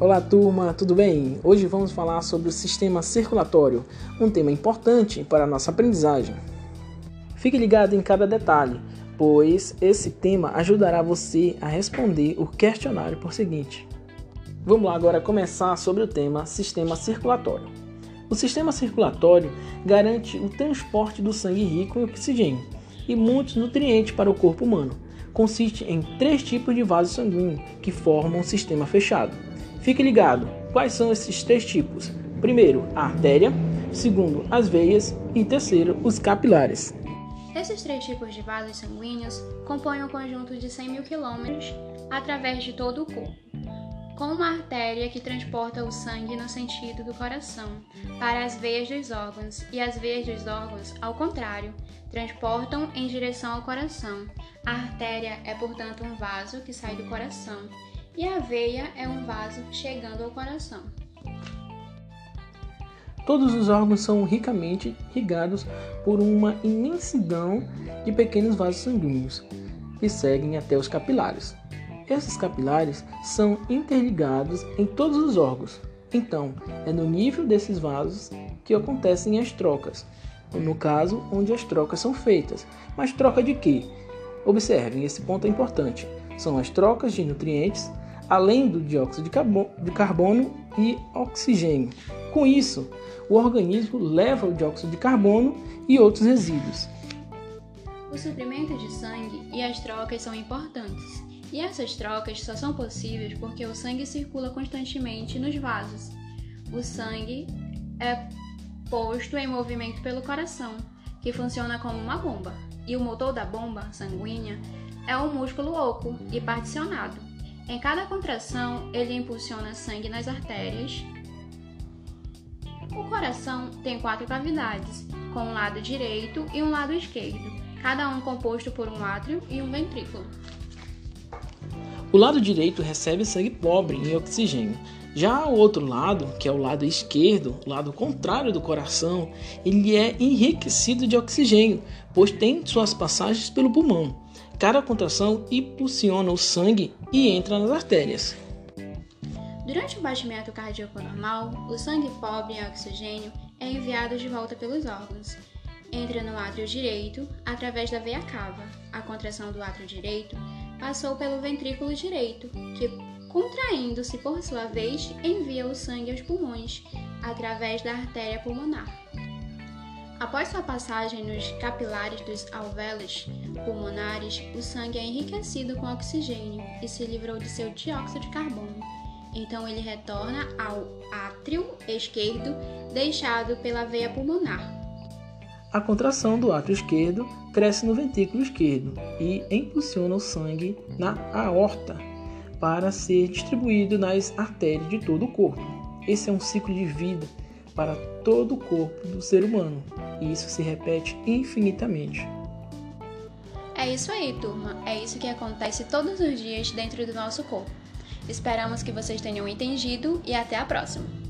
Olá, turma, tudo bem? Hoje vamos falar sobre o sistema circulatório, um tema importante para a nossa aprendizagem. Fique ligado em cada detalhe, pois esse tema ajudará você a responder o questionário por seguinte. Vamos lá agora começar sobre o tema sistema circulatório. O sistema circulatório garante o transporte do sangue rico em oxigênio e muitos nutrientes para o corpo humano. Consiste em três tipos de vasos sanguíneos que formam um sistema fechado. Fique ligado, quais são esses três tipos? Primeiro, a artéria, segundo, as veias e terceiro, os capilares. Esses três tipos de vasos sanguíneos compõem um conjunto de 100 mil quilômetros através de todo o corpo, com uma artéria que transporta o sangue no sentido do coração para as veias dos órgãos e as veias dos órgãos, ao contrário, transportam em direção ao coração. A artéria é, portanto, um vaso que sai do coração e a veia é um vaso chegando ao coração. Todos os órgãos são ricamente irrigados por uma imensidão de pequenos vasos sanguíneos que seguem até os capilares. Esses capilares são interligados em todos os órgãos. Então, é no nível desses vasos que acontecem as trocas. No caso, onde as trocas são feitas. Mas troca de quê? Observem, esse ponto é importante. São as trocas de nutrientes, além do dióxido de carbono e oxigênio. Com isso, o organismo leva o dióxido de carbono e outros resíduos. O suprimento de sangue e as trocas são importantes, e essas trocas só são possíveis porque o sangue circula constantemente nos vasos. O sangue é posto em movimento pelo coração, que funciona como uma bomba, e o motor da bomba sanguínea é um músculo oco e particionado. Em cada contração, ele impulsiona sangue nas artérias o coração tem quatro cavidades, com um lado direito e um lado esquerdo, cada um composto por um átrio e um ventrículo. O lado direito recebe sangue pobre em oxigênio. Já o outro lado, que é o lado esquerdo, o lado contrário do coração, ele é enriquecido de oxigênio, pois tem suas passagens pelo pulmão. Cada contração impulsiona o sangue e entra nas artérias. Durante o batimento cardíaco normal, o sangue pobre em oxigênio é enviado de volta pelos órgãos. Entra no átrio direito através da veia cava. A contração do átrio direito passou pelo ventrículo direito, que, contraindo-se por sua vez, envia o sangue aos pulmões através da artéria pulmonar. Após sua passagem nos capilares dos alvéolos pulmonares, o sangue é enriquecido com oxigênio e se livrou de seu dióxido de carbono então ele retorna ao átrio esquerdo deixado pela veia pulmonar. A contração do átrio esquerdo cresce no ventrículo esquerdo e impulsiona o sangue na aorta para ser distribuído nas artérias de todo o corpo. Esse é um ciclo de vida para todo o corpo do ser humano e isso se repete infinitamente. É isso aí, turma. É isso que acontece todos os dias dentro do nosso corpo. Esperamos que vocês tenham entendido e até a próxima!